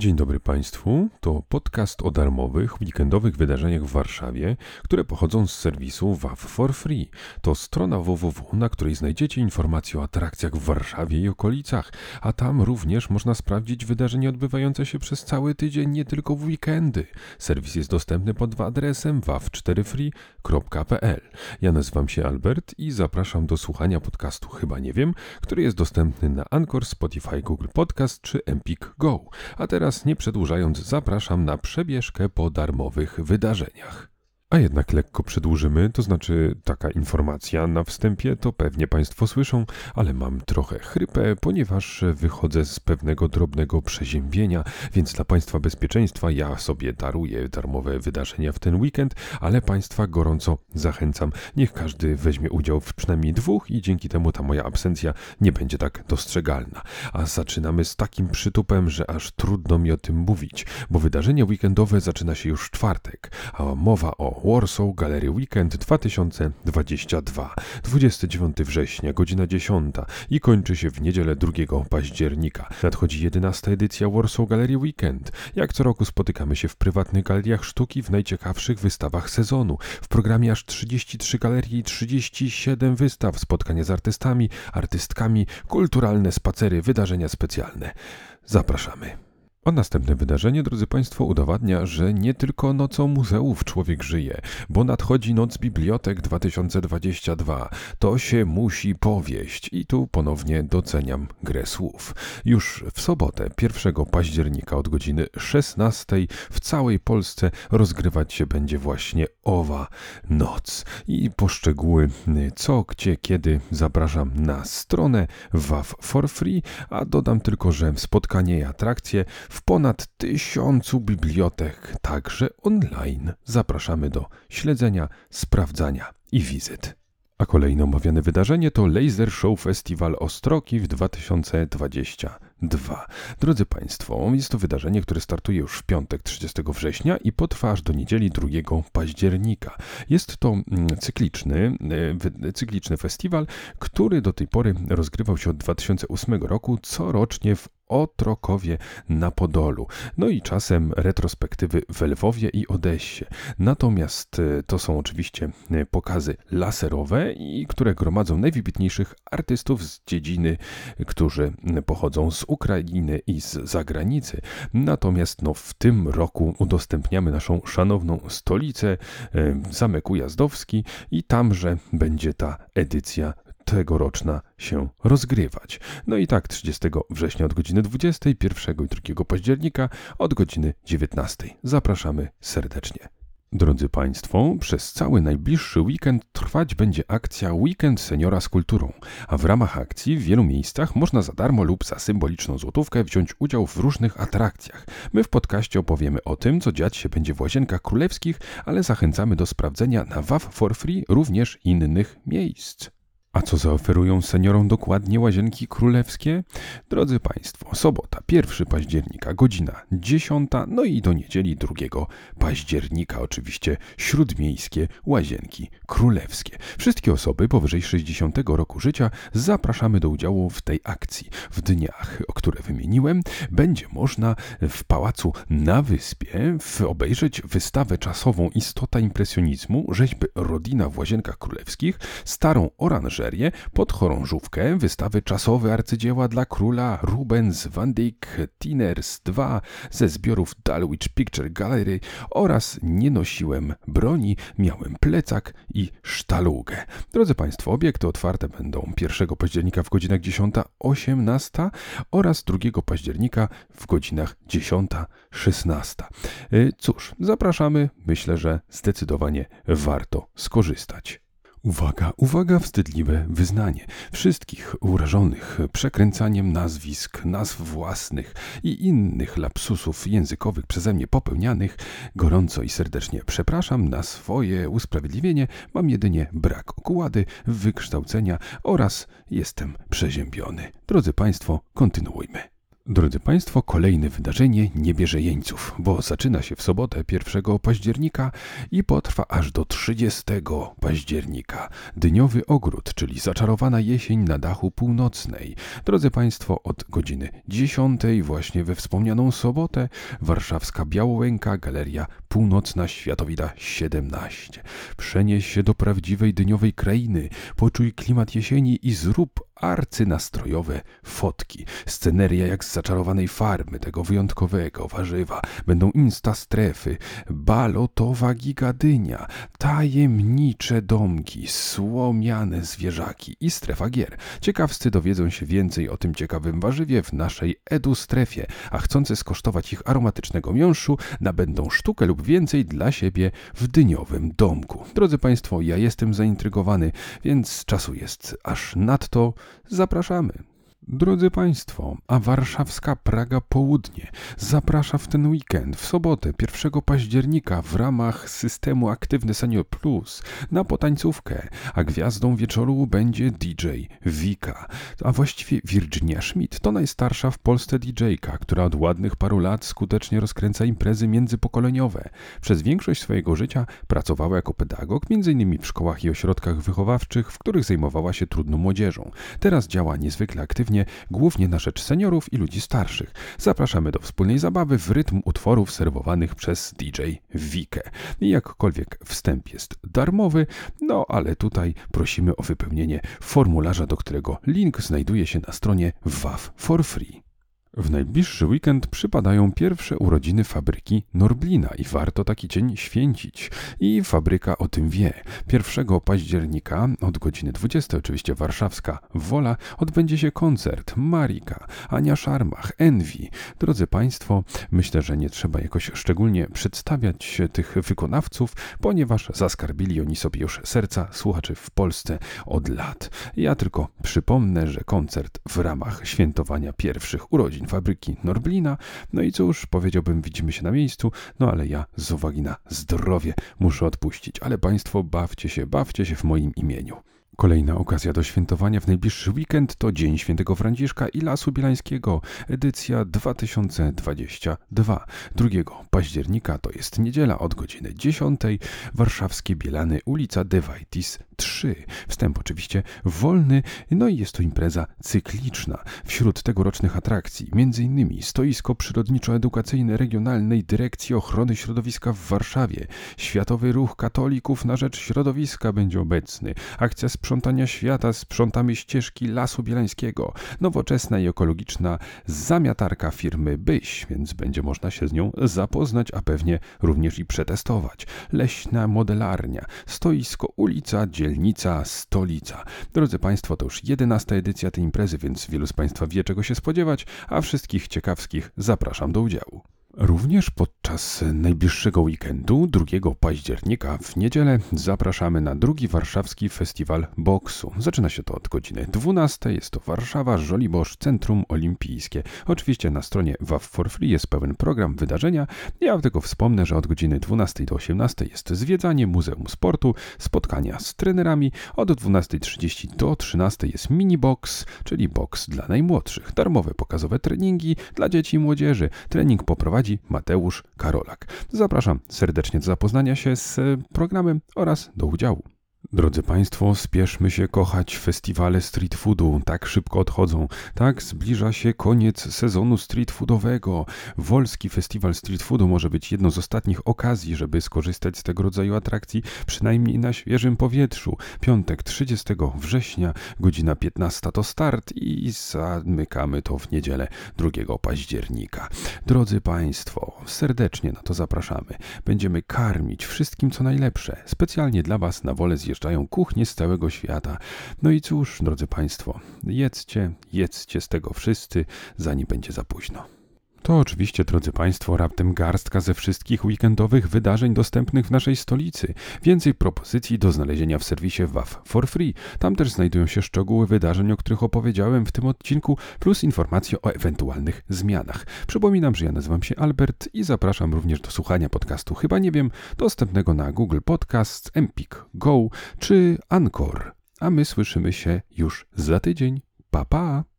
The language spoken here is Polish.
Dzień dobry Państwu. To podcast o darmowych, weekendowych wydarzeniach w Warszawie, które pochodzą z serwisu WAF for Free. To strona www, na której znajdziecie informacje o atrakcjach w Warszawie i okolicach, a tam również można sprawdzić wydarzenia odbywające się przez cały tydzień, nie tylko w weekendy. Serwis jest dostępny pod adresem waf4free.pl. Ja nazywam się Albert i zapraszam do słuchania podcastu Chyba Nie Wiem, który jest dostępny na Anchor, Spotify, Google Podcast czy Empik Go. A teraz teraz nie przedłużając, zapraszam na przebieżkę po darmowych wydarzeniach. A jednak lekko przedłużymy, to znaczy taka informacja na wstępie, to pewnie Państwo słyszą, ale mam trochę chrypę, ponieważ wychodzę z pewnego drobnego przeziębienia, więc dla Państwa bezpieczeństwa ja sobie daruję darmowe wydarzenia w ten weekend, ale Państwa gorąco zachęcam, niech każdy weźmie udział w przynajmniej dwóch i dzięki temu ta moja absencja nie będzie tak dostrzegalna. A zaczynamy z takim przytupem, że aż trudno mi o tym mówić, bo wydarzenie weekendowe zaczyna się już w czwartek, a mowa o Warsaw Gallery Weekend 2022. 29 września, godzina 10 i kończy się w niedzielę 2 października. Nadchodzi 11 edycja Warsaw Gallery Weekend. Jak co roku spotykamy się w prywatnych galeriach sztuki w najciekawszych wystawach sezonu. W programie aż 33 galerie i 37 wystaw, spotkania z artystami, artystkami, kulturalne spacery, wydarzenia specjalne. Zapraszamy. A następne wydarzenie, drodzy Państwo, udowadnia, że nie tylko nocą muzeów człowiek żyje, bo nadchodzi Noc Bibliotek 2022. To się musi powieść i tu ponownie doceniam grę słów. Już w sobotę, 1 października od godziny 16 w całej Polsce rozgrywać się będzie właśnie owa noc. I poszczegóły co, gdzie, kiedy zapraszam na stronę WAF for free, a dodam tylko, że spotkanie i atrakcje w ponad tysiącu bibliotek, także online. Zapraszamy do śledzenia, sprawdzania i wizyt. A kolejne omawiane wydarzenie to Laser Show Festival Ostroki w 2022. Drodzy Państwo, jest to wydarzenie, które startuje już w piątek 30 września i potrwa aż do niedzieli 2 października. Jest to mm, cykliczny, e, cykliczny festiwal, który do tej pory rozgrywał się od 2008 roku corocznie w o Trokowie na Podolu. No i czasem retrospektywy w Lwowie i Odessie. Natomiast e, to są oczywiście e, pokazy laserowe, i które gromadzą najwybitniejszych artystów z dziedziny, którzy pochodzą z Ukrainy i z zagranicy. Natomiast no, w tym roku udostępniamy naszą szanowną stolicę, e, Zamek Ujazdowski i tamże będzie ta edycja tegoroczna się rozgrywać. No i tak 30 września od godziny 20, 1 i 2 października od godziny 19. Zapraszamy serdecznie. Drodzy Państwo, przez cały najbliższy weekend trwać będzie akcja Weekend Seniora z Kulturą, a w ramach akcji w wielu miejscach można za darmo lub za symboliczną złotówkę wziąć udział w różnych atrakcjach. My w podcaście opowiemy o tym, co dziać się będzie w Łazienkach Królewskich, ale zachęcamy do sprawdzenia na WAF for Free również innych miejsc. A co zaoferują seniorom dokładnie łazienki królewskie? Drodzy Państwo, sobota 1 października, godzina 10, no i do niedzieli 2 października oczywiście śródmiejskie łazienki królewskie. Wszystkie osoby powyżej 60 roku życia zapraszamy do udziału w tej akcji. W dniach, o które wymieniłem, będzie można w pałacu na wyspie obejrzeć wystawę czasową Istota impresjonizmu rzeźby Rodina w łazienkach królewskich, starą oranżerię oranżerię pod chorążówkę wystawy czasowe arcydzieła dla króla Rubens van Dyck Tinners II ze zbiorów Dalwich Picture Gallery oraz nie nosiłem broni, miałem plecak i sztalugę. Drodzy Państwo, obiekty otwarte będą 1 października w godzinach 10-18 oraz 2 października w godzinach 10-16. Y, cóż, zapraszamy. Myślę, że zdecydowanie warto skorzystać. Uwaga, uwaga, wstydliwe wyznanie. Wszystkich urażonych przekręcaniem nazwisk, nazw własnych i innych lapsusów językowych przeze mnie popełnianych gorąco i serdecznie przepraszam. Na swoje usprawiedliwienie mam jedynie brak okłady, wykształcenia oraz jestem przeziębiony. Drodzy Państwo, kontynuujmy. Drodzy Państwo, kolejne wydarzenie nie bierze jeńców, bo zaczyna się w sobotę 1 października i potrwa aż do 30 października. Dniowy ogród, czyli zaczarowana jesień na dachu północnej. Drodzy Państwo, od godziny 10 właśnie we wspomnianą sobotę warszawska Białołęka, Galeria Północna Światowida 17. Przenieś się do prawdziwej dniowej krainy, poczuj klimat jesieni i zrób arcynastrojowe fotki. Sceneria jak z zaczarowanej farmy tego wyjątkowego warzywa. Będą insta strefy, balotowa gigadynia, tajemnicze domki, słomiane zwierzaki i strefa gier. Ciekawscy dowiedzą się więcej o tym ciekawym warzywie w naszej edu strefie, a chcący skosztować ich aromatycznego miąższu nabędą sztukę lub więcej dla siebie w dyniowym domku. Drodzy Państwo, ja jestem zaintrygowany, więc czasu jest aż nadto. Zapraszamy. Drodzy Państwo, a warszawska Praga Południe zaprasza w ten weekend, w sobotę 1 października w ramach systemu Aktywny Senior Plus na potańcówkę, a gwiazdą wieczoru będzie DJ Wika, a właściwie Virginia Schmidt. To najstarsza w Polsce DJ-ka, która od ładnych paru lat skutecznie rozkręca imprezy międzypokoleniowe. Przez większość swojego życia pracowała jako pedagog, m.in. w szkołach i ośrodkach wychowawczych, w których zajmowała się trudną młodzieżą. Teraz działa niezwykle aktywnie głównie na rzecz seniorów i ludzi starszych. Zapraszamy do wspólnej zabawy w rytm utworów serwowanych przez DJ Wikę. Jakkolwiek wstęp jest darmowy, no ale tutaj prosimy o wypełnienie formularza, do którego link znajduje się na stronie WAF for free. W najbliższy weekend przypadają pierwsze urodziny fabryki Norblina i warto taki dzień święcić. I fabryka o tym wie. 1 października od godziny 20 oczywiście warszawska Wola odbędzie się koncert Marika, Ania Szarmach, Envy. Drodzy Państwo, myślę, że nie trzeba jakoś szczególnie przedstawiać tych wykonawców, ponieważ zaskarbili oni sobie już serca słuchaczy w Polsce od lat. Ja tylko przypomnę, że koncert w ramach świętowania pierwszych urodzin fabryki Norblina. No i cóż, powiedziałbym, widzimy się na miejscu, no ale ja z uwagi na zdrowie muszę odpuścić. Ale Państwo bawcie się, bawcie się w moim imieniu. Kolejna okazja do świętowania w najbliższy weekend to Dzień Świętego Franciszka i Lasu Bielańskiego, edycja 2022. 2 października to jest niedziela od godziny 10. Warszawskie Bielany, ulica Dewajtis 3. Wstęp oczywiście wolny, no i jest to impreza cykliczna. Wśród tegorocznych atrakcji m.in. stoisko przyrodniczo-edukacyjne Regionalnej Dyrekcji Ochrony Środowiska w Warszawie, Światowy Ruch Katolików na Rzecz Środowiska będzie obecny, akcja sprzątania świata Sprzątamy ścieżki Lasu Bielańskiego, nowoczesna i ekologiczna zamiatarka firmy Byś, więc będzie można się z nią zapoznać, a pewnie również i przetestować. Leśna modelarnia, stoisko ulica, dzielnica, stolica. Drodzy Państwo, to już jedenasta edycja tej imprezy, więc wielu z Państwa wie czego się spodziewać, a wszystkich ciekawskich zapraszam do udziału. Również podczas najbliższego weekendu, 2 października w niedzielę, zapraszamy na drugi warszawski festiwal boksu. Zaczyna się to od godziny 12. Jest to Warszawa, Żoliborz, Centrum Olimpijskie. Oczywiście na stronie WAF for Free jest pełen program wydarzenia. Ja tylko wspomnę, że od godziny 12 do 18 jest zwiedzanie Muzeum Sportu, spotkania z trenerami. Od 12.30 do 13 jest mini box, czyli boks dla najmłodszych. Darmowe pokazowe treningi dla dzieci i młodzieży. Trening poprowadzi prowadzi Mateusz Karolak. Zapraszam serdecznie do zapoznania się z programem oraz do udziału. Drodzy Państwo, spieszmy się kochać festiwale street foodu. Tak szybko odchodzą. Tak zbliża się koniec sezonu street foodowego. Wolski Festiwal Street Foodu może być jedną z ostatnich okazji, żeby skorzystać z tego rodzaju atrakcji, przynajmniej na świeżym powietrzu. Piątek 30 września, godzina 15 to start i zamykamy to w niedzielę 2 października. Drodzy Państwo, serdecznie na to zapraszamy. Będziemy karmić wszystkim co najlepsze. Specjalnie dla Was na wolę zjeżdżać przyjeżdżają kuchnie z całego świata. No i cóż, drodzy Państwo, jedzcie, jedzcie z tego wszyscy, zanim będzie za późno. To oczywiście, drodzy Państwo, raptem garstka ze wszystkich weekendowych wydarzeń dostępnych w naszej stolicy. Więcej propozycji do znalezienia w serwisie WAF for free. Tam też znajdują się szczegóły wydarzeń, o których opowiedziałem w tym odcinku, plus informacje o ewentualnych zmianach. Przypominam, że ja nazywam się Albert i zapraszam również do słuchania podcastu Chyba Nie Wiem, dostępnego na Google Podcasts, Empik Go czy Anchor. A my słyszymy się już za tydzień. Pa, pa!